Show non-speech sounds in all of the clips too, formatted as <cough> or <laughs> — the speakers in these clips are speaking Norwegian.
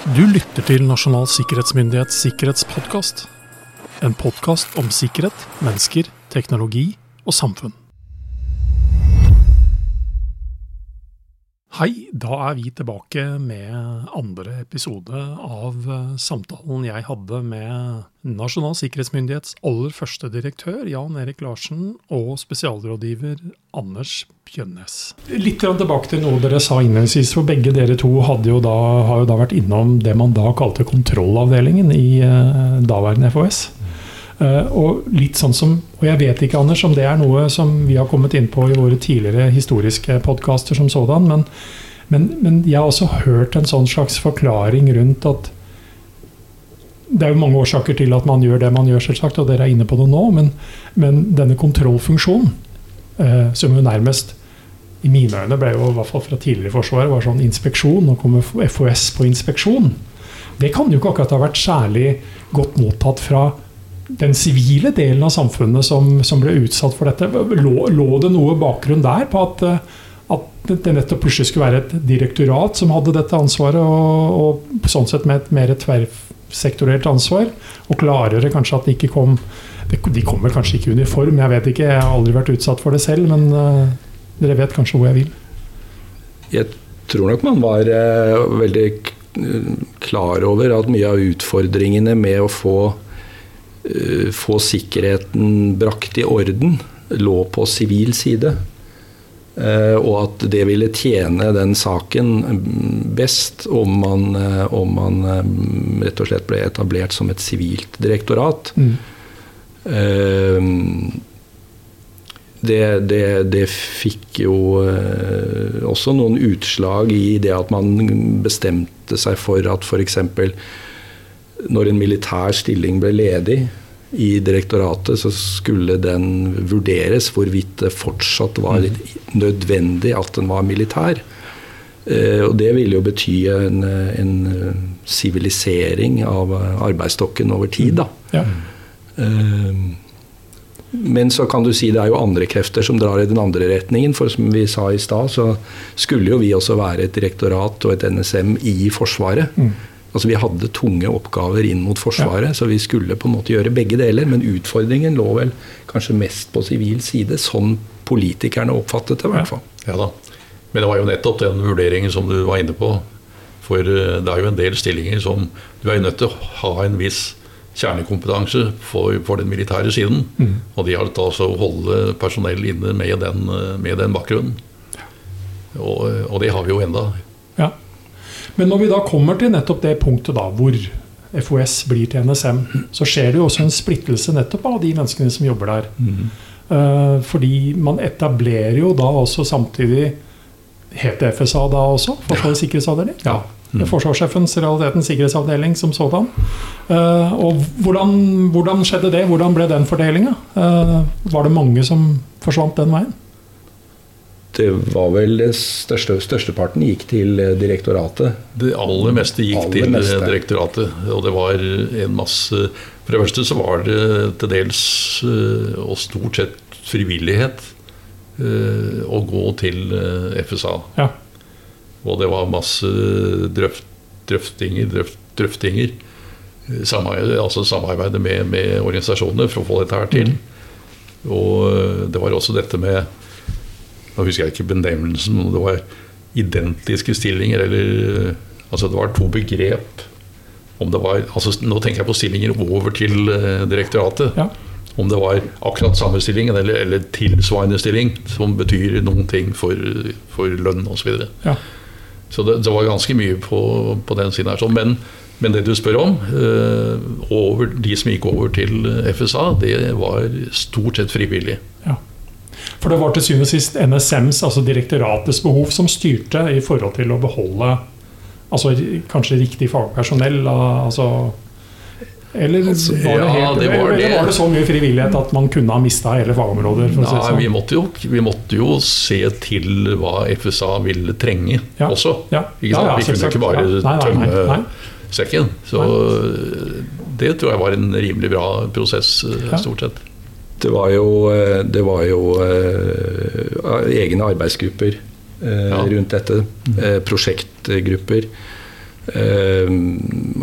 Du lytter til Nasjonal sikkerhetsmyndighets sikkerhetspodkast. En podkast om sikkerhet, mennesker, teknologi og samfunn. Hei, da er vi tilbake med andre episode av eh, samtalen jeg hadde med Nasjonal sikkerhetsmyndighets aller første direktør, Jan Erik Larsen, og spesialrådgiver Anders Bjønnes. Litt tilbake til noe dere sa innledningsvis, for begge dere to jo da, har jo da vært innom det man da kalte kontrollavdelingen i eh, daværende FHS. Uh, og litt sånn som, og jeg vet ikke Anders, om det er noe som vi har kommet inn på i våre tidligere historiske podkaster som sådan, men, men, men, jeg har også hørt en sånn slags forklaring rundt at det er jo mange årsaker til at man gjør det man gjør, selvsagt, og dere er inne på det nå, men, men denne kontrollfunksjonen, eh, som jo nærmest i mine øyne ble jo i hvert fall fra tidligere Forsvaret var sånn inspeksjon, nå kommer FOS på inspeksjon. Det kan jo ikke akkurat ha vært særlig godt mottatt fra den sivile delen av samfunnet som, som, ble utsatt for dette. Lå, lå, det noe bakgrunn der på at, eh, at det nettopp plutselig skulle være et direktorat som hadde dette ansvaret, og, og sånn sett med et mer tverrsektorert ansvar? Og klarere kanskje at det ikke kom De kommer kanskje ikke i uniform, jeg vet ikke, jeg har aldri vært utsatt for det selv, men uh, dere vet kanskje hvor jeg vil? Jeg tror nok man var uh, veldig klar over at mye av utfordringene med å få få sikkerheten brakt i orden, lå på sivil side. Eh, og at det ville tjene den saken best om man, eh, om man rett og slett ble etablert som et sivilt direktorat. Mm. Det, det, det, fikk jo også noen utslag i det at man bestemte seg for at f.eks når en militær stilling ble ledig i direktoratet, så skulle den vurderes hvorvidt det fortsatt var mm. nødvendig at den var militær. Eh, og det ville jo bety en sivilisering av arbeidsstokken over tid, da. Ja. Eh, men så kan du si det er jo andre krefter som drar i den andre retningen. For som vi sa i stad, så skulle jo vi også være et direktorat og et NSM i Forsvaret. Mm. Altså Vi hadde tunge oppgaver inn mot Forsvaret, ja. så vi skulle på en måte gjøre begge deler. Men utfordringen lå vel kanskje mest på sivil side, sånn politikerne oppfattet det. i hvert fall. Ja da. Men det var jo nettopp den vurderingen som du var inne på. For eh, det er jo en del stillinger som du er nødt til å ha en viss kjernekompetanse for, for den militære siden. Mm. Og de har altså å holde personell inne med den, med den bakgrunnen. Og, og, det har vi jo enda. Ja. Men når vi da kommer til nettopp det punktet da, hvor FOS blir til NSM, så skjer det jo også en splittelse nettopp av de menneskene som jobber der. Mm. Fordi man etablerer jo da også samtidig Het det FSA da også? Forsvarets sikkerhetsavdeling? Ja. Mm. Forsvarssjefens realitetens sikkerhetsavdeling som sådan. Uh, og hvordan, hvordan, skjedde det? Hvordan ble den fordelinga? Uh, var det mange som forsvant den veien? Det var vel det største, Størsteparten gikk til eh, direktoratet. Det aller meste gikk aller til meste. direktoratet. Og det var en masse For det første så var det til dels, eh, og stort sett, frivillighet eh, å gå til FSA. Ja. Og det var masse drøft, drøftinger, drøft, drøftinger. Samarbeid, altså samarbeidet med, med, organisasjonene for å få dette her til. Mm. Og det var også dette med nå husker jeg ikke benevnelsen, men det var identiske stillinger. Eller altså det var to begrep. Om det var, altså nå tenker jeg på stillinger over til uh, direktoratet. Ja. Om det var akkurat samme stilling eller, eller, tilsvarende stilling, som betyr noen ting for, for lønn osv. Så, videre. ja. så det, det, var ganske mye på, på den siden her. Men, men, det du spør om, uh, over, de som gikk over til FSA, det var stort sett frivillig. For det var til syvende og sist NSMs, altså direktoratets behov, som styrte i forhold til å beholde altså, kanskje riktig fagpersonell. Altså, eller altså, var, det helt, ja, det var, eller var det så mye frivillighet at man kunne ha mista hele fagområder? Nei, sånn? vi, måtte jo, vi, måtte jo, se til hva FSA ville trenge ja. også. Ja. vi kunne ikke bare nei, tømme sekken. Så det tror jeg var en rimelig bra prosess, stort sett det var jo, eh, det var jo uh, egne arbeidsgrupper uh, ja. rundt dette. Uh, prosjektgrupper. eh,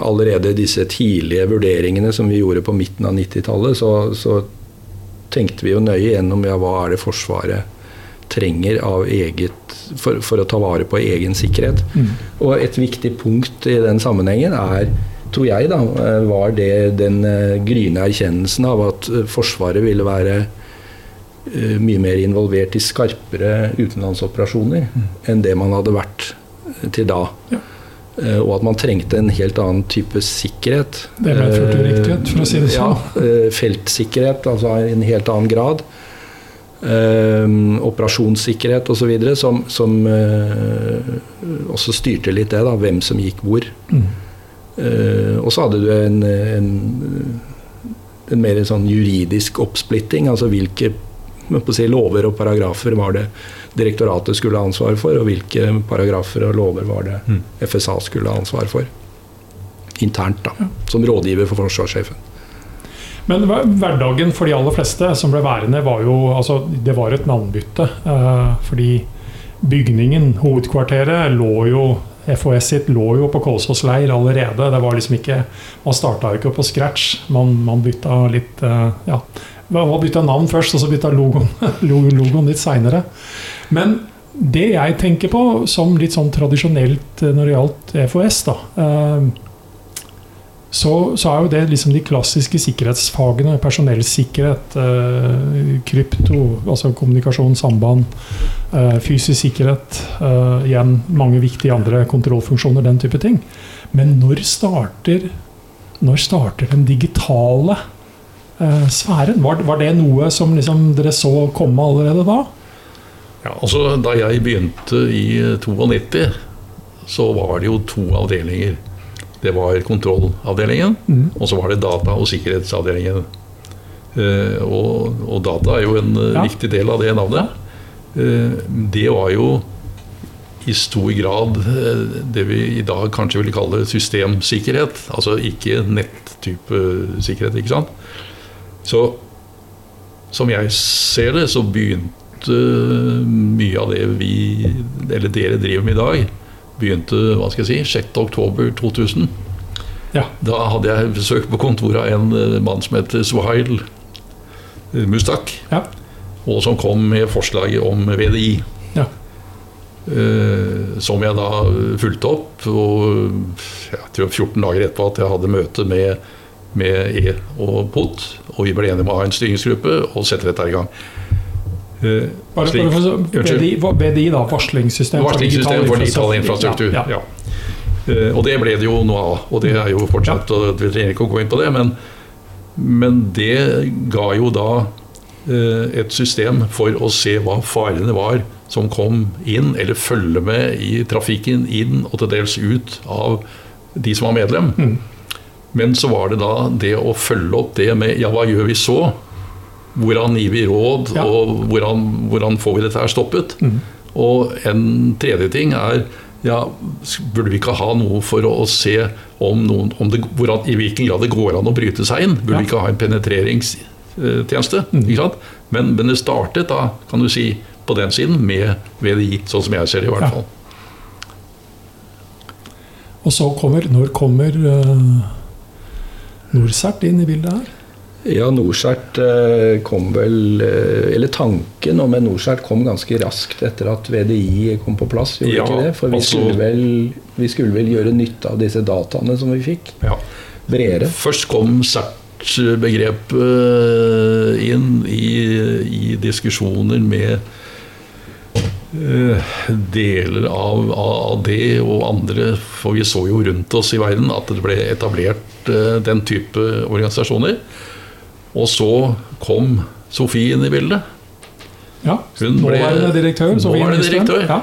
allerede disse tidlige vurderingene som vi gjorde på midten av 90-tallet, så, så, tenkte vi jo nøye gjennom ja, hva er det Forsvaret trenger av eget for, for, å ta vare på egen sikkerhet. Mm. Og et viktig punkt i den sammenhengen er tror jeg, da, eh, var det den uh, gryende erkjennelsen av at uh, Forsvaret ville være mye mer involvert i skarpere utenlandsoperasjoner mm. enn det man hadde vært til da. Ja. og at man trengte en helt annen type sikkerhet. Det medførte riktighet, for å si det sånn. Ja, feltsikkerhet, altså i en helt annen grad. operasjonssikkerhet osv. Som, som også styrte litt det, da, hvem som gikk hvor. Mm. Uh, og så hadde du en, en, en mer sånn juridisk oppsplitting. Altså hvilke si, lover og paragrafer var det direktoratet skulle ha ansvar for, og hvilke paragrafer og lover var det mm. FSA skulle ha ansvar for. Internt, da. Som rådgiver for forsvarssjefen. Men hverdagen for de aller fleste som ble værende, var jo altså, Det var et navnbytte. Uh, fordi bygningen, hovedkvarteret, lå jo FHS sitt lå jo på Kolsås leir allerede. Det var liksom ikke, Man starta jo ikke på scratch. Man, man bytta litt uh, ja, man bytta navn først, og så bytta logoen, <laughs> logoen litt seinere. Men det jeg tenker på som litt sånn tradisjonelt når det gjaldt FHS, da, uh, så, så, er jo det liksom de klassiske sikkerhetsfagene. Personellsikkerhet, eh, krypto, altså kommunikasjon, samband, eh, fysisk sikkerhet. Eh, igjen mange viktige andre kontrollfunksjoner, den type ting. Men når starter, når starter den digitale eh, sfæren? Var, var, det noe som liksom dere så komme allerede da? Ja, altså Da jeg begynte i 92, så var det jo to avdelinger. Det var kontrollavdelingen, mm. og så var det data- og sikkerhetsavdelingen. Uh, og, og, data er jo en uh, ja. viktig del av det navnet. Uh, det var jo i stor grad det vi i dag kanskje ville kalle systemsikkerhet. Altså ikke nettype sikkerhet, ikke sant. Så som jeg ser det, så begynte mye av det vi, eller dere driver med i dag, begynte hva skal jeg si, 6.10.2000. Ja. Da hadde jeg besøk på kontoret av en eh, mann som heter Suhail Mustak. Ja. Og som kom med forslaget om VDI. Ja. Uh, som jeg da fulgte opp. Og jeg tror 14 dager etterpå at jeg hadde møte med, med E og POT. Og vi ble enige om å ha en styringsgruppe og sette dette i gang. Uh, bare, slik, BDI, BDI, da, varslingssystem, varslingssystem for digital infrastruktur. Ja, ja. Ja. og det ble det jo noe av, og det er jo fortsatt. Og Vi trenger ikke å gå inn på det, men, men det ga jo da uh, et system for å se hva farene var som kom inn, eller følge med i trafikken inn og til dels ut av de som var medlem. Mm. Men så var det da det å følge opp det med ja, hva gjør vi så? Hvordan gir vi råd, ja. og hvordan, hvordan, får vi dette her stoppet? Mm. Og en tredje ting er ja, burde vi ikke ha noe for å, å se om, noen, om det, hvordan, i hvilken grad det går an å bryte seg inn? Burde ja. vi ikke ha en penetreringstjeneste? Mm. Men, men, det startet da, kan du si, på den siden med VDI, sånn som jeg ser det i hvert fall. Og så kommer Når kommer uh, Norsert inn i bildet her? Ja, Norsert eh, kom vel eh, Eller tanken om en Norsert kom ganske raskt etter at VDI kom på plass. Gjorde ja, ikke det? For vi, altså, skulle vel, vi, skulle vel, gjøre nytte av disse dataene som vi fikk. Ja. Bredere. Først kom CERT-begrepet eh, inn i, i, diskusjoner med deler av, av, det og andre. For vi så jo rundt oss i verden at det ble etablert den type organisasjoner. Og så kom Sofie inn i bildet. Ja, hun ble, nåværende direktør. Nåværende direktør. Ja.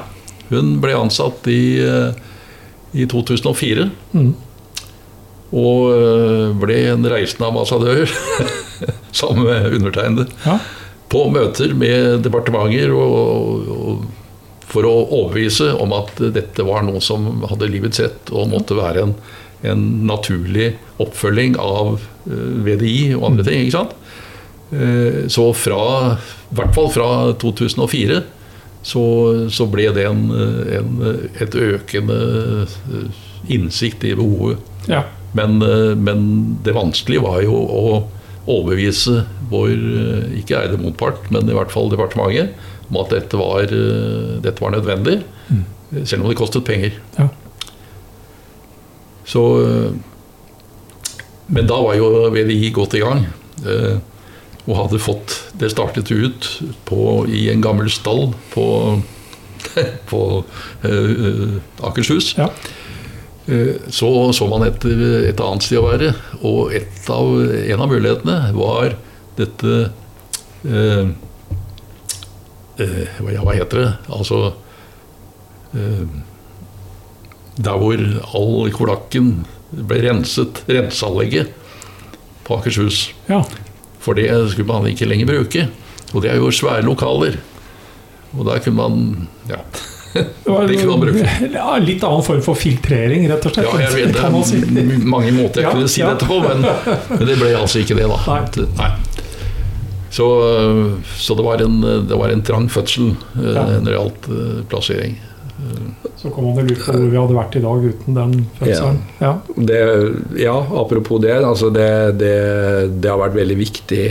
Hun ble ansatt i, eh, i 2004. Mm. Og eh, ble en reisende ambassadør <laughs> sammen med undertegnede. Ja. På møter med departementer og, og, for å overbevise om at dette var noe som hadde livets rett og måtte være en, en naturlig oppfølging av eh, VDI og andre mm. ting. ikke sant? Eh, så fra, i hvert fall fra 2004 så, så ble det en, en, et økende innsikt i behovet. Ja. Men, men, det vanskelige var jo å overbevise vår ikke eide motpart, men i hvert fall departementet, om at dette var, dette var nødvendig. Mm. Selv om det kostet penger. Ja. Så Men da var jo VDI godt i gang. Og hadde fått Det startet ut på, i en gammel stall på, <laughs> på uh, Akershus. Ja. Så så man etter et annet sted å være. Og av, en av mulighetene var dette uh, Ja, hva heter det? Altså Der hvor all kloakken ble renset, renseanlegget på Akershus. Ja. For det skulle man ikke lenger bruke. Og det er jo svære lokaler. Og der kunne man Ja. det <laughs> kunne man bruke. <laughs> Ja, litt annen form for filtrering, rett og slett. Ja, jeg vet det si. mange måter jeg ja, kunne si ja. dette på, men, <laughs> men, det ble altså ikke det, da. Nei. Nei. Så, så, det, var en, det var en trang fødsel ja. når det gjaldt uh, plassering. Så kan man vel lure på hvor vi hadde vært i dag uten den fødselen. Ja, det, ja apropos det, altså det, det, det. har vært veldig viktig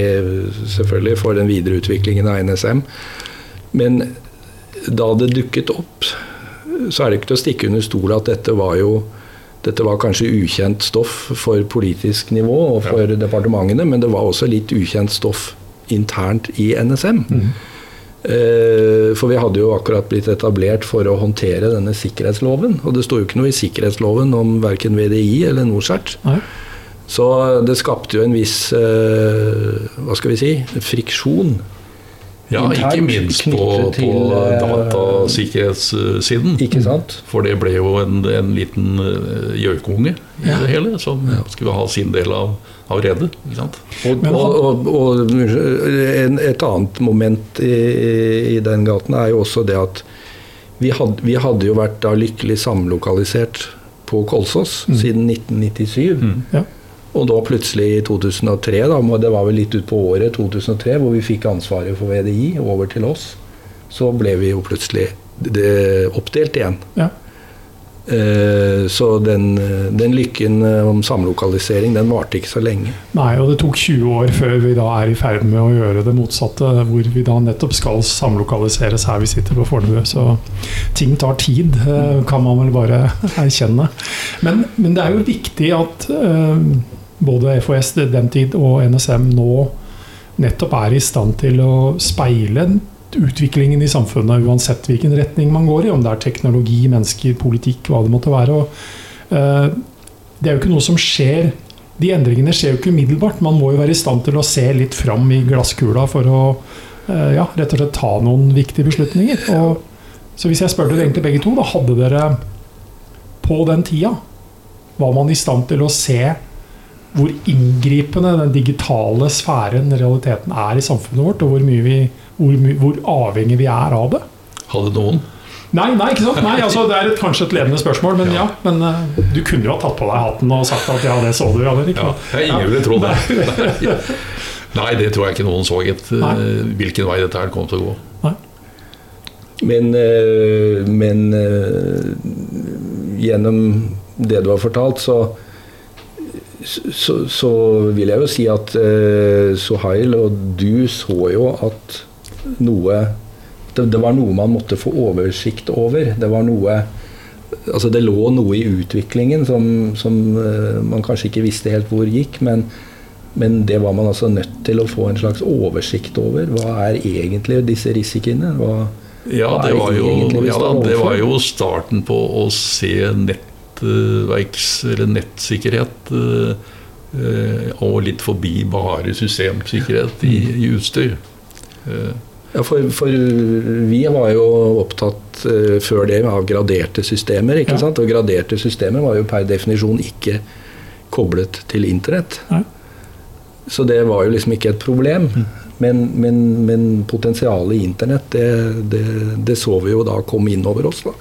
selvfølgelig for den videre utviklingen av NSM. Men da det dukket opp, så er det ikke til å stikke under stol at dette var jo dette var kanskje ukjent stoff for politisk nivå og for ja. departementene, men det var også litt ukjent stoff internt i NSM. Mm. Eh, for vi hadde jo akkurat blitt etablert for å håndtere denne sikkerhetsloven. Og det sto jo ikke noe i sikkerhetsloven om verken VDI eller NorCERT. Så det skapte jo en viss eh, hva skal vi si, friksjon ja, ikke minst på, på eh, datasikkerhetssiden. Ikke sant? For det ble jo en, en liten eh, gjøkunge i ja. det hele, som ja. skulle ha sin del av, av redet. Og, og, og, og en, et annet moment i, i, den gaten er jo også det at vi hadde, vi hadde jo vært da lykkelig samlokalisert på Kolsås mm. siden 1997. Mm. Ja. Og da plutselig i 2003, da, det var vel litt utpå året 2003, hvor vi fikk ansvaret for VDI over til oss, så ble vi jo plutselig oppdelt igjen. Ja. Eh, så den, den, lykken eh, om samlokalisering, den varte ikke så lenge. Nei, og det tok 20 år før vi da er i ferd med å gjøre det motsatte, hvor vi da nettopp skal samlokaliseres her vi sitter på Fornebu. Så ting tar tid, eh, kan man vel bare <laughs> erkjenne. Men, men det er jo viktig at både FHS den tid og NSM nå nettopp er i stand til å speile utviklingen i samfunnet, uansett hvilken retning man går i, om det er teknologi, mennesker, politikk, hva det måtte være. Og, uh, det er jo ikke noe som skjer De endringene skjer jo ikke umiddelbart. Man må jo være i stand til å se litt fram i glasskula for å uh, ja, rett og slett ta noen viktige beslutninger. Og, så hvis jeg spør dere egentlig begge to, da hadde dere på den tida Var man i stand til å se hvor inngripende den digitale sfæren realiteten er i samfunnet vårt, og hvor, mye vi, hvor, hvor avhengig vi er av det. Hadde noen? Nei, nei, ikke sant? Nei, altså, det er et, kanskje et ledende spørsmål, men ja. ja men uh, du kunne jo ha tatt på deg hatten og sagt at ja, det så du. Eller, ikke? Ja, ingen ville trodd det. nei, det tror jeg ikke noen så et, uh, hvilken vei dette her kom til å gå. Nei. Men, uh, men gjennom det du har fortalt, så så, så, vil jeg jo si at eh, Sohail og du så jo at noe det, det, var noe man måtte få oversikt over. Det var noe Altså det lå noe i utviklingen som, som eh, man kanskje ikke visste helt hvor gikk, men, men det var man altså nødt til å få en slags oversikt over. Hva er egentlig disse risikoene? Hva, ja, det var, jo, ja det var jo starten på å se nett nettverks- eller nettsikkerhet. Eh, og litt forbi bare systemsikkerhet i, i utstyr. Eh, ja, for, for, vi var jo opptatt før det av graderte systemer. ikke ja. sant? Og graderte systemer var jo per definisjon ikke koblet til internett. Ja. Så det var jo liksom ikke et problem. Mm. Men, men, men potensialet i internett, det, det, det, så vi jo da komme inn over oss. da.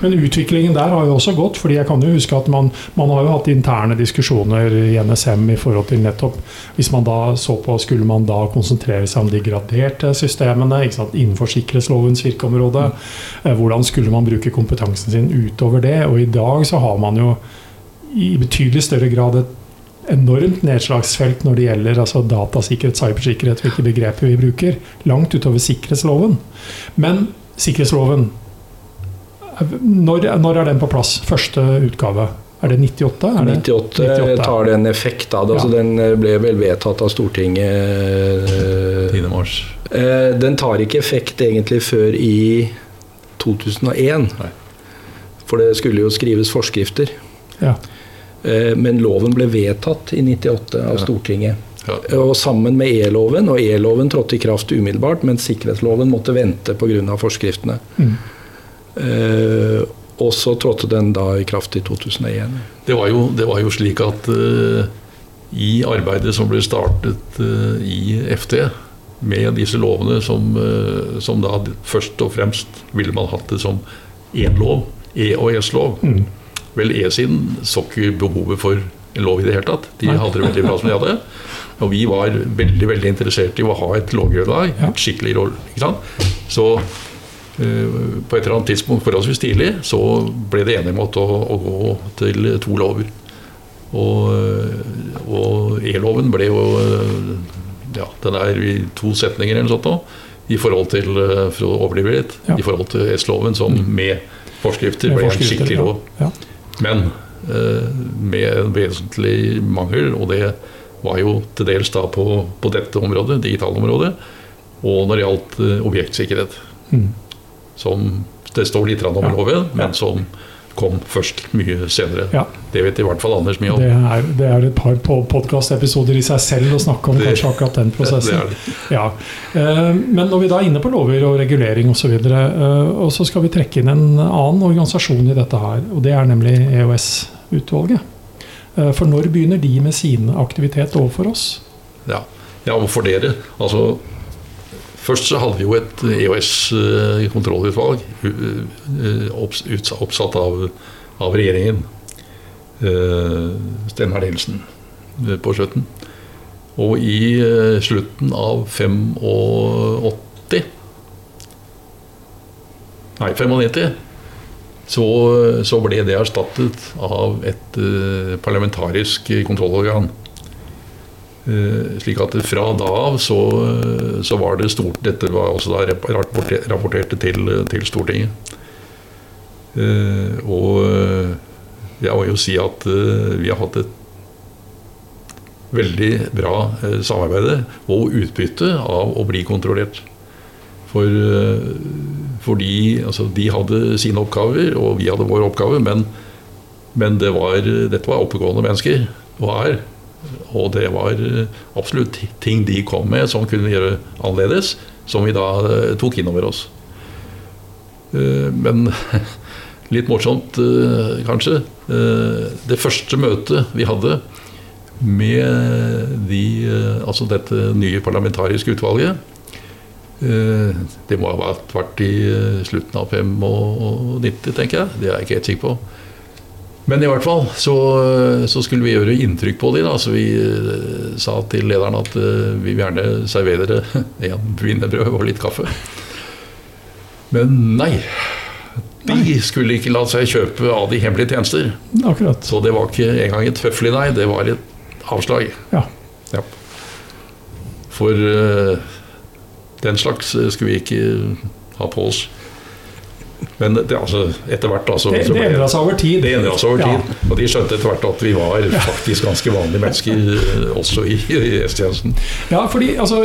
Men utviklingen der har jo også gått, fordi jeg kan jo huske at man, man har jo hatt interne diskusjoner i NSM i forhold til nettopp Hvis man da så på Skulle man da konsentrere seg om de graderte systemene innenfor sikkerhetslovens virkeområde? Eh, hvordan skulle man bruke kompetansen sin utover det? Og i dag så har man jo i betydelig større grad et enormt nedslagsfelt når det gjelder altså datasikkerhet, cybersikkerhet, hvilke begreper vi bruker. Langt utover sikkerhetsloven. Men sikkerhetsloven når, når, er den på plass? Første utgave? Er det 98? Er det? 98, 98 tar det en effekt av det. Altså, Den eh, ble vel vedtatt av Stortinget 10. Eh, mars. Eh, den tar ikke effekt egentlig før i 2001. Nei. For det skulle jo skrives forskrifter. Ja. Men loven ble vedtatt i 98 av Stortinget. Ja. Og sammen med E-loven, og E-loven trådte i kraft umiddelbart, mens sikkerhetsloven måtte vente pga. forskriftene. Mm. Uh, og så trådte den da i kraft i 2001. Det var jo, det var jo slik at uh, i arbeidet som ble startet uh, i FT, med disse lovene som, som, da først og fremst ville man hatt det som én lov, E- og S-lov. Mm. Vel, E-siden så ikke behovet for en lov i det hele tatt. De hadde det veldig bra som de hadde. Og vi var veldig veldig interessert i å ha et lovgrunnlag. Ja. skikkelig roll, ikke sant? Så Eh, på et eller annet tidspunkt forholdsvis tidlig så ble det enige om å, å gå til to lover. Og, eh, og E-loven ble jo eh, ja, Den er i to setninger eller noe sånt. I forhold til for å overdrive litt, ja. i forhold til S-loven, som mm. med forskrifter ble en skikkelig lov. Ja. Men med en vesentlig mangel, og det var jo til dels da på, på dette området, digitale området, og når det gjaldt objektsikkerhet. Mm som det står litt om i loven, men som kom først mye senere. Ja. Det vet i hvert fall Anders mye om. Det er, det er et par podkastepisoder i seg selv å snakke om det, kanskje akkurat den <laughs> prosessen. Det det. Ja. Eh, men når vi da er inne på lover og regulering osv., og, så uh, og så skal vi trekke inn en annen organisasjon i dette her, og det er nemlig EOS-utvalget. Uh, for når begynner de med sin aktivitet overfor oss? Ja, ja for dere. Altså Først så hadde vi jo et EOS-kontrollutvalg oppsatt av, av regjeringen. Eh, Steinar Nielsen eh, på slutten. Og i eh, slutten av 85 Nei, 95 så, så ble det erstattet av et parlamentarisk kontrollorgan. Eh, slik at fra da av så, så, var det stort Dette var også da rapporterte til, til Stortinget. Eh, og jeg må jo si at eh, vi har hatt et veldig bra samarbeid og utbytte av å bli kontrollert. For, fordi altså, de hadde sine oppgaver, og vi hadde våre oppgaver, men, men det var, dette var oppegående mennesker, og er. Og det var eh, absolutt ting de kom med som kunne gjøre annerledes, som vi da eh, tok inn over oss. Eh, men <laughs> litt morsomt, kanskje. Det første møtet vi hadde med de, altså dette nye parlamentariske utvalget Det må ha vært i slutten av 95, tenker jeg. Det er jeg ikke helt sikker på. Men i hvert fall så, så skulle vi gjøre inntrykk på dem. Så vi uh, sa til lederen at uh, vi vil gjerne servere dere <laughs> en wienerbrød og litt kaffe. Men nei. De skulle ikke la seg kjøpe av de hemmelige tjenester. Akkurat. Så det var ikke engang et høflig nei, det var et avslag. Ja. ja. For uh, den slags skulle vi ikke ha på oss. Men det, altså, etter hvert altså, Det, det endra seg over tid. Det endra seg over tid. Ja. Og de skjønte etter hvert at vi var faktisk ganske vanlige mennesker eh, også i, i S-tjenesten. Ja, fordi altså,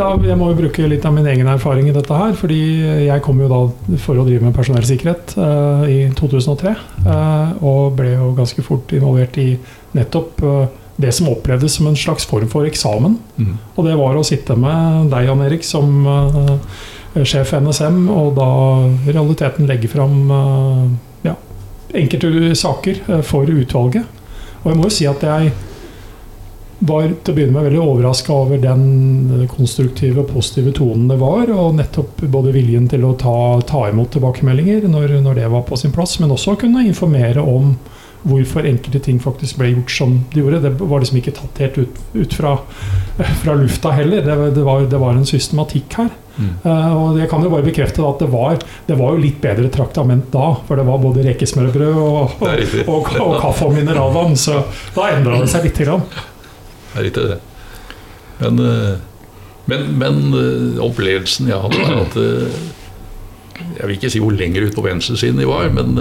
da, Jeg må jo bruke litt av min egen erfaring i dette her. fordi jeg kom jo da for å drive med personellsikkerhet uh, i 2003. Uh, eh, og ble jo ganske fort involvert i nettopp uh, det som opplevdes som en slags form for eksamen. Mm. Og det var å sitte med deg, Jan Erik, som Eh, sjef NSM, og da realiteten legge fram eh, ja, enkelte saker eh, for utvalget. Og jeg må jo si at jeg var til å begynne med veldig overraska over den konstruktive og positive tonen det var. Og nettopp både viljen til å ta, ta imot tilbakemeldinger når, når, det var på sin plass, men også kunne informere om hvorfor enkelte ting faktisk ble gjort som de gjorde. Det var liksom ikke tatt helt ut, ut fra, <laughs> fra, lufta heller. Det, det, var, det, var, en systematikk her. Mm. Uh, og jeg kan jo bare bekrefte at det var, det var jo litt bedre traktament da. For det var både rekesmørbrød og, og, og, og, kaffe og mineralvann. Så da endra det seg lite grann. Det er riktig, det. Men, eh, men, men eh, opplevelsen jeg hadde, var at jeg vil ikke si hvor lenger ut på venstresiden de var, men,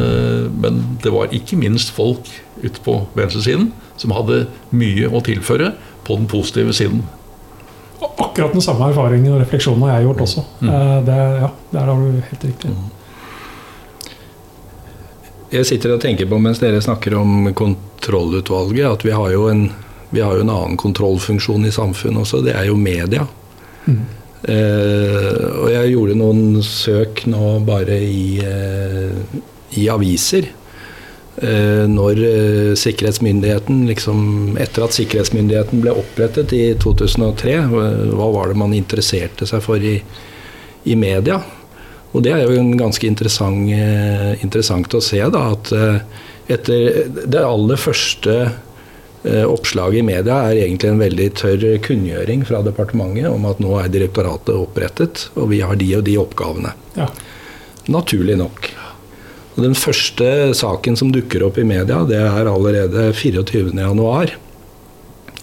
men det var ikke minst folk ute på venstresiden som hadde mye å tilføre på den positive siden. Akkurat den samme erfaringen og refleksjonen har jeg gjort også. Mm. Eh, det, ja, der har du helt riktig. Mm. Jeg sitter og tenker på mens dere snakker om kontrollutvalget, at vi har jo en, har jo en annen kontrollfunksjon i samfunnet også. Det er jo media. Mm. Eh, og jeg gjorde noen søk nå bare i, eh, i aviser. Uh, når sikkerhetsmyndigheten liksom, Etter at sikkerhetsmyndigheten ble opprettet i 2003, hva var det man interesserte seg for i, i media? Og det er jo ganske interessant, interessant å se da, at etter det aller første Eh, oppslaget i media er egentlig en veldig tørr kunngjøring fra departementet om at nå er direktoratet opprettet, og vi har de og de oppgavene. Ja. Naturlig nok. Og Den første saken som dukker opp i media, det er allerede 24.1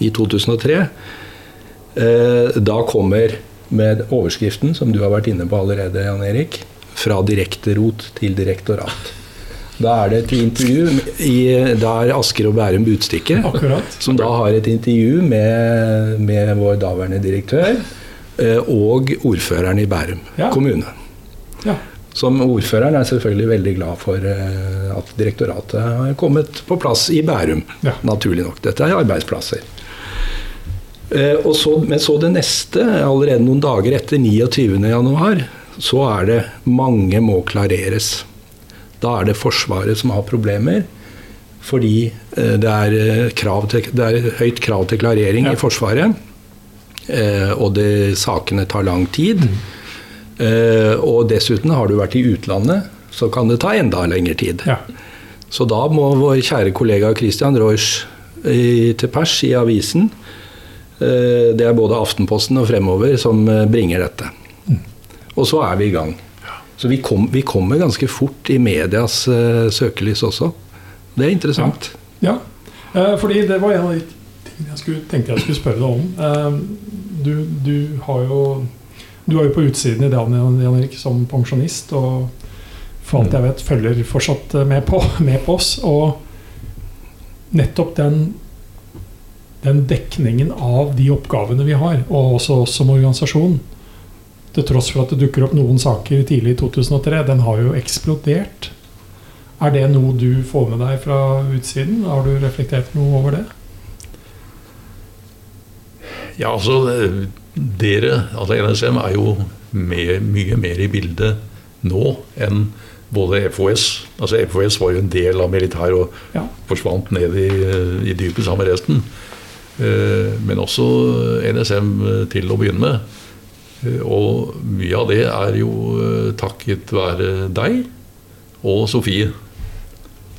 i 2003. Eh, da kommer med overskriften, som du har vært inne på allerede, Jan Erik, fra direkterot til direktorat. Da er det et intervju i, Da er Asker og Bærum Budstikke, som da har et intervju med, med vår daværende direktør eh, og ordføreren i Bærum ja. kommune. Ja. Som ordføreren er jeg selvfølgelig veldig glad for eh, at direktoratet har kommet på plass i Bærum. Ja. Naturlig nok. Dette er arbeidsplasser. Eh, og så, men så det neste, allerede noen dager etter 29.1, så er det 'mange må klareres'. Da er det Forsvaret som har problemer. Fordi eh, det er, til, det er høyt krav til klarering ja. i Forsvaret. Og det, sakene tar lang tid. Mm. Og dessuten har du vært i utlandet, så kan det ta enda lengre tid. Ja. Så da må vår kjære kollega Christian Reusch til pers i avisen Det er både Aftenposten og Fremover som bringer dette. Mm. Og så er vi i gang. Så vi, kom, vi kommer ganske fort i medias søkelys også. Det er interessant. Ja, ja. Fordi det var en av de tingene jeg skulle, tenkte jeg skulle spørre deg om. Du, du, har jo du er jo på utsiden i dag, Jan Erik, som pensjonist. Og for alt jeg vet, følger fortsatt med på, <laughs> med på oss. Og nettopp den, den dekningen av de oppgavene vi har, og også oss som organisasjon, til tross for at det dukker opp noen saker tidlig i 2003, den har jo eksplodert. Er det noe du får med deg fra utsiden? Har du reflektert noe over det? Ja, altså Dere, altså NSM, er jo mer, mye mer i bildet nå enn både FOS. Altså FOS var jo en del av militær og ja. forsvant ned i, i dypet sammen med resten. Eh, men også NSM til å begynne med. Eh, og mye av det er jo eh, takket være deg og Sofie.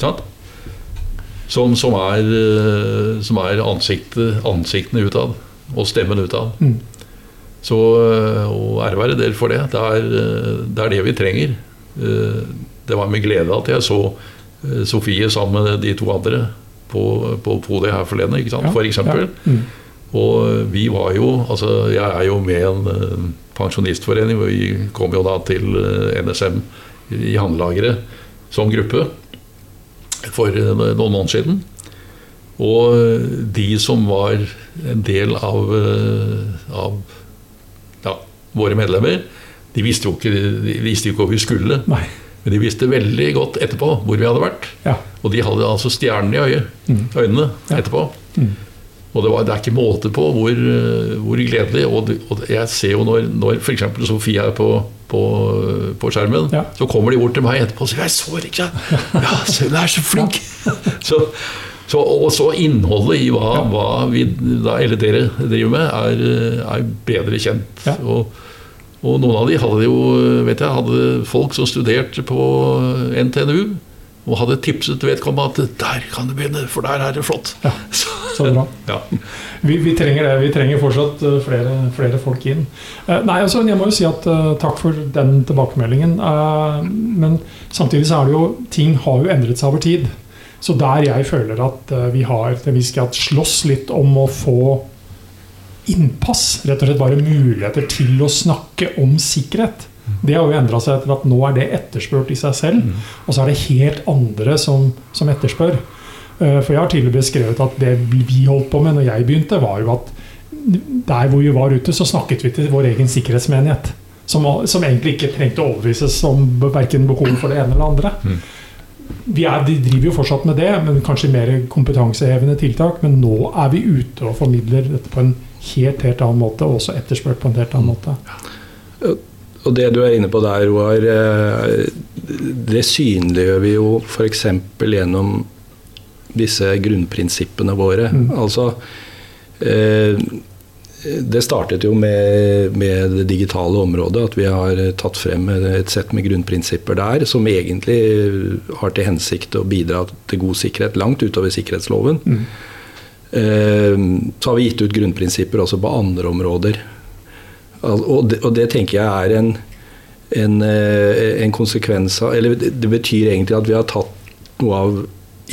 Sant? Som, som, er, eh, som er ansiktet, ansiktene utad. Og stemmen utad. Mm. Så å ære være dere for det. Det er, det er, det vi trenger. Det var med glede at jeg så Sofie sammen med de to andre på, på podiet her forleden, ikke sant? Ja, for eksempel. Ja. Mm. Og vi var jo Altså, jeg er jo med en pensjonistforening, vi kom jo da til eh, NSM i Handlageret som gruppe for noen måneder siden. Og de som var en del av, av våre medlemmer, de visste jo ikke, de visste ikke hvor vi skulle. Nei. Men de visste veldig godt etterpå hvor vi hadde vært. Ja. Og de hadde altså stjernen i øyet, mm. øynene etterpå. Mm. Og det, var, det, er ikke måte på hvor, eh, hvor gledelig. Og, og, jeg ser jo når, når f.eks. Sofie er på, på, på skjermen, ja. så kommer de bort til meg etterpå og sier 'Jeg så ikke!' <laughs> Ja, hun er så flink! <laughs> så, Så, og så innholdet i hva, hva vi, da, eller dere driver med, er, er bedre kjent. Og, og, noen av de hadde jo, vet jeg, hadde folk som studerte på NTNU, og hadde tipset vedkommende at der kan du begynne, for der er det flott. Ja, <laughs> så bra. ja. Vi, vi, trenger det. Vi trenger fortsatt eh, flere, flere folk inn. Eh, nei, altså, Jeg må jo si at eh, takk for den tilbakemeldingen. Eh, men samtidig så er det jo ting har jo endret seg over tid. Så der jeg føler at vi har viss grad slåss litt om å få innpass, rett og slett bare muligheter til å snakke om sikkerhet. Det har jo endra seg etter at nå er det etterspurt i seg selv, og så er det helt andre som, som etterspør. For jeg har tidligere beskrevet at det vi holdt på med når jeg begynte, var jo at der hvor vi var ute, så snakket vi til vår egen sikkerhetsmenighet. Som, som egentlig ikke trengte å overbevises om verken behov for det ene eller andre. Vi er, de driver jo fortsatt med det, men kanskje mer kompetansehevende tiltak. Men nå er vi ute og formidler dette på en helt, helt annen måte, og også etterspurt på en helt annen måte. Og det du er inne på der, Roar, eh, det synliggjør vi jo f.eks. gjennom disse grunnprinsippene våre. Mm. Altså eh, det startet jo med, med, det digitale området. At vi har tatt frem et sett med grunnprinsipper der som egentlig har til hensikt å bidra til god sikkerhet langt utover sikkerhetsloven. Mm. Eh, så har vi gitt ut grunnprinsipper også på andre områder. Og det, og det tenker jeg er en, en, eh, en konsekvens av Eller det betyr egentlig at vi har tatt noe av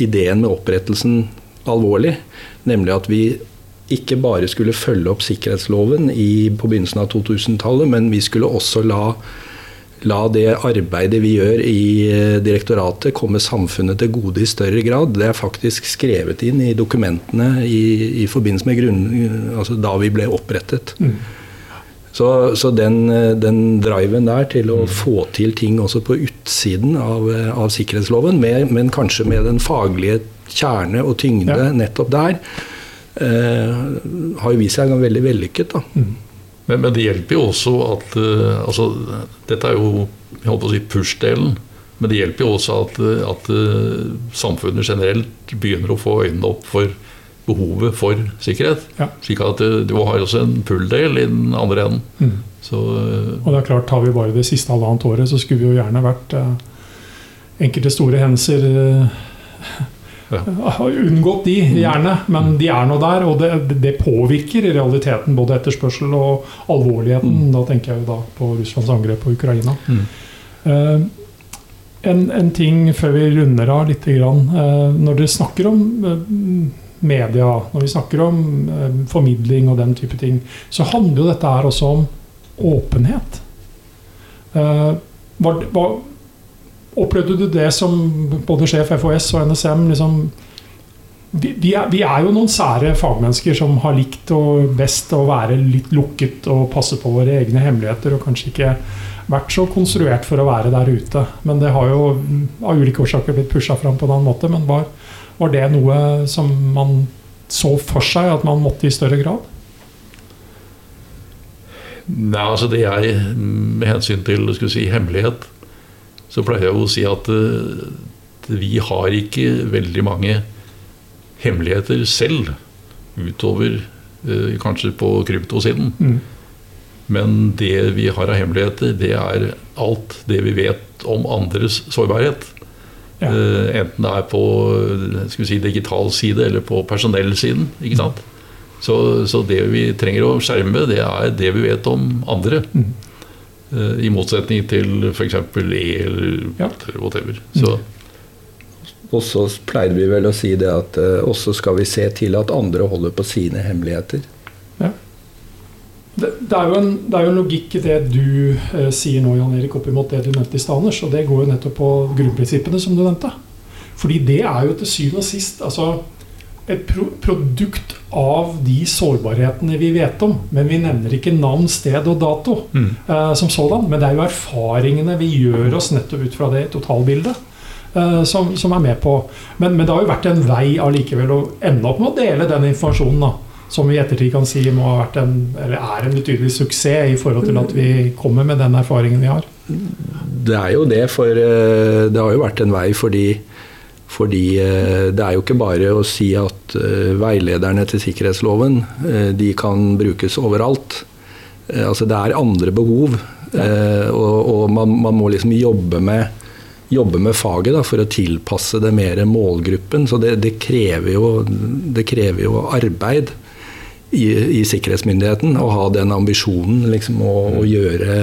ideen med opprettelsen alvorlig. Nemlig at vi ikke bare skulle følge opp sikkerhetsloven i, på begynnelsen av 2000-tallet, men vi skulle også la, la, det arbeidet vi gjør i eh, direktoratet, komme samfunnet til gode i større grad. Det er faktisk skrevet inn i dokumentene i, i forbindelse med grunn, altså da vi ble opprettet. Mm. Så, så den, den, driven der til å mm. få til ting også på utsiden av, av sikkerhetsloven, med, men kanskje med den faglige kjerne og tyngde ja. nettopp der, Eh, har jo vist seg veldig vellykket. da. Mm. Men, men, det hjelper jo også at uh, altså, Dette er jo jeg holdt på å si push-delen. Men det hjelper jo også at, at uh, samfunnet generelt begynner å få øynene opp for behovet for sikkerhet. Ja. Slik at du har også en pull-del i den andre enden. Mm. Så, og det er klart, Tar vi bare det siste halvannet året, så skulle vi jo gjerne vært enkelte store hendelser ja. <laughs> Unngått de, gjerne, men de er nå der. Og det, det, påvirker i realiteten både etterspørsel og alvorligheten. Mm. Da tenker jeg jo da på Russlands angrep på Ukraina. Mm. Uh, en, en, ting før vi runder av litt. Grann, uh, når dere snakker om uh, media, når vi snakker om formidling og den type ting, så handler jo dette her også om åpenhet. Var, var, Opplevde du det som både sjef FHS og NSM liksom, vi, er, vi, er, jo noen sære fagmennesker som har likt og best å være litt lukket og passe på våre egne hemmeligheter, og kanskje ikke vært så konstruert for å være der ute. Men det har jo av ulike årsaker blitt pusha fram på en annen måte. Men var, var, det noe som man så for seg at man måtte i større grad? Nei, altså det jeg med hensyn til si, hemmelighet så pleier jeg å si at uh, vi har ikke veldig mange hemmeligheter selv, utover uh, kanskje på kryptosiden. Mm. Men det vi har av hemmeligheter, det er alt det vi vet om andres sårbarhet. Ja. Uh, enten det er på si, digital side eller på personellsiden. ikke sant? Mm. Så, så, det vi trenger å skjerme, det er det vi vet om andre. Mm. Eh, I motsetning til f.eks. E eller ja. whatever. Så. Og så pleide vi vel å si det at uh, også skal vi se til at andre holder på sine hemmeligheter. Ja. Det, det, er en, det, er jo en, logikk i det du uh, sier nå, Jan Erik, oppimot det du nevnte i stad, Anders. Og det går jo nettopp på grunnprinsippene som du nevnte. Fordi det er jo til syvende og sist altså, et pro produkt av de sårbarhetene vi vet om. Men vi nevner ikke navn, sted og dato mm. uh, som sådan. Men det er jo erfaringene vi gjør oss nettopp ut fra det totalbildet. Uh, som, som, er med på. Men, men, det har jo vært en vei allikevel å ende opp med å dele den informasjonen. da som vi i ettertid kan si må ha vært en, eller er en betydelig suksess i forhold til at vi kommer med den erfaringen vi har. Det er jo det, for eh, det har jo vært en vei fordi Fordi eh, det er jo ikke bare å si at eh, veilederne til sikkerhetsloven eh, de kan brukes overalt. Altså det er andre behov, og, og man, man, må liksom jobbe med, jobbe med faget da, for å tilpasse det mer målgruppen. Så det, det, krever, jo, det krever, jo, arbeid i, i, sikkerhetsmyndigheten å ha den ambisjonen liksom, å, å gjøre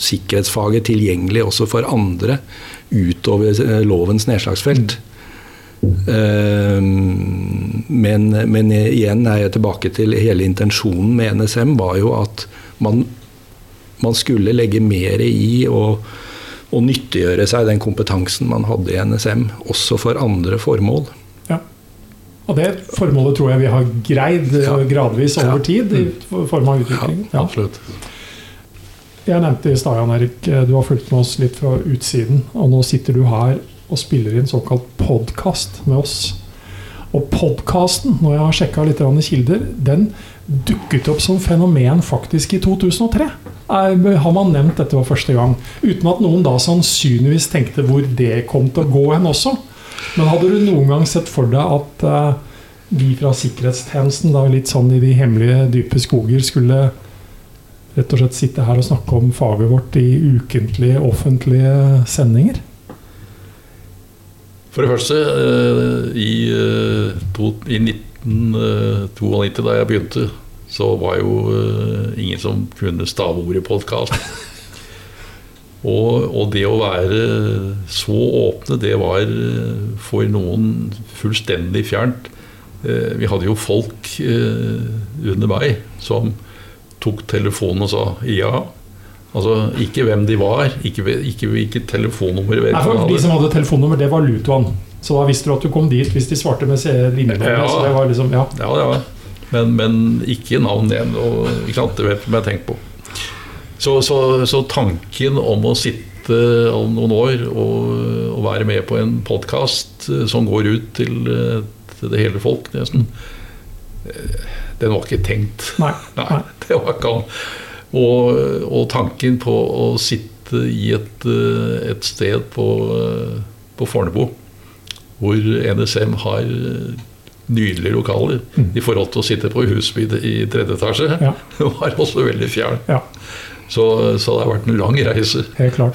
sikkerhetsfaget tilgjengelig også for andre utover eh, lovens nedslagsfelt. Eh, men, men, igjen er jeg tilbake til hele intensjonen med NSM var jo at man, man skulle legge mer i å, å nyttiggjøre seg den kompetansen man hadde i NSM, også for andre formål. Ja. Og det formålet tror jeg vi har greid ja. gradvis over tid i form av utvikling. Ja, absolutt. Jeg nevnte i stad, Jan Erik, eh, du har fulgt med oss litt fra utsiden. Og nå sitter du her og spiller inn såkalt podkast med oss. Og podkasten, når jeg har sjekka litt kilder, den dukket opp som fenomen faktisk i 2003. Har man nevnt dette var første gang. Uten at noen da sannsynligvis tenkte hvor det kom til å gå hen også. Men hadde du noen gang sett for deg at uh, vi fra sikkerhetstjenesten, da litt sånn i de hemmelige, dype skoger, skulle rett og slett sitte her og snakke om faget vårt i ukentlige offentlige sendinger? For det første, eh, i, eh, i 1992, eh, da jeg begynte, så var jo ingen som kunne stave ordet podkast. <laughs> Og, og, det å være så åpne, det var for noen fullstendig fjernt. Vi hadde jo folk under meg som tok telefonen og sa ja. Altså ikke hvem de var, ikke, ikke hvilket telefonnummer Nei, for De som hadde telefonnummer, det var Lutoan. Så da visste du at du kom dit hvis de svarte med linjenummer. Ja, det var liksom, ja. ja, ja. Men, men ikke navn igjen. Og, ikke sant? Det vet jeg tenkt på. Så, så, så, tanken om å sitte om noen år og, og være med på en podkast eh, som går ut til, eh, til det hele folk, nesten eh, den var ikke tenkt. Nei, <laughs> nei. det var ikke og, og, tanken på å sitte i et, eh, et sted på, eh, på Fornebu, hvor NSM har nydelige lokaler mm. i forhold til å sitte på Husby i tredje etasje, ja. <laughs> var også veldig fjern. Ja. Så, så, det har vært en lang reise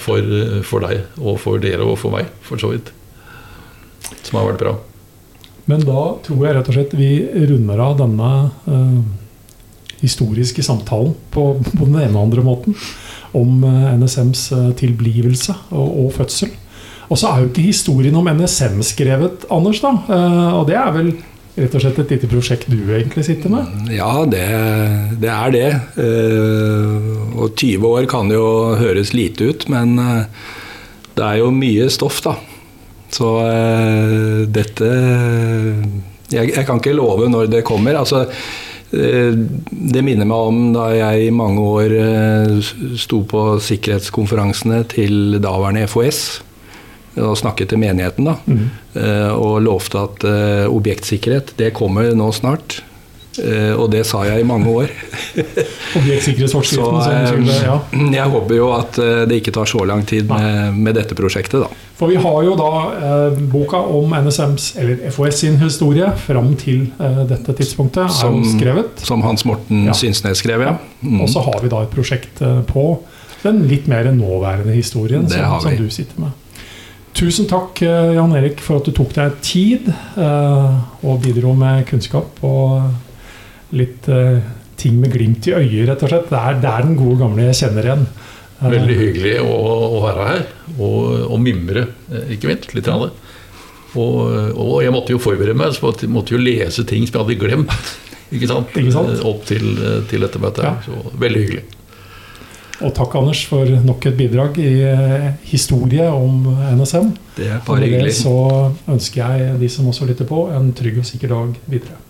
for, for, deg og for dere og for meg, for så vidt. Som har vært bra. Men da tror jeg rett og slett vi runder av denne eh, historiske samtalen på, på, den ene og andre måten om eh, NSMs eh, tilblivelse og, og, fødsel. Og så er jo ikke historien om NSM skrevet, Anders. da, Og det er vel rett og slett et lite prosjekt du egentlig sitter med? Ja, det, det er det. Og 20 år kan jo høres lite ut, men det er jo mye stoff, da. Så uh, dette jeg, jeg, kan ikke love når det kommer. Altså, uh, det minner meg om da jeg i mange år sto på sikkerhetskonferansene til daværende FOS og snakket til menigheten da, mm. og lovte at objektsikkerhet det kommer nå snart. Uh, og det sa jeg i mange år. <laughs> Objektsikkerhetsforskriften. uh, ja. Jeg håper jo at uh, det ikke tar så lang tid med, med, dette prosjektet, da. For vi har jo da boka om NSMs, eller FOS sin historie fram til dette tidspunktet som, er jo skrevet. Som Hans Morten ja. Synsnes skrev, ja. Mm. Og så har vi da et prosjekt på den litt mer nåværende historien som, som du sitter med. Tusen takk, Jan Erik, for at du tok deg tid og bidro med kunnskap. og litt uh, ting med glimt i øyet, rett og slett. Det er, det er den gode gamle jeg kjenner igjen. Uh, Veldig hyggelig å, å, være her og, og mimre, eh, ikke minst. Litt. Ja. Og, og, jeg måtte jo forberede meg, så jeg måtte jo lese ting som jeg hadde glemt. Ikke sant? Ikke sant? Opp til, til dette møtet. Ja. Så veldig hyggelig. Og takk, Anders, for nok et bidrag i historie om NSM. Det er bare hyggelig. så ønsker jeg de som også lytter på, en trygg og sikker dag videre.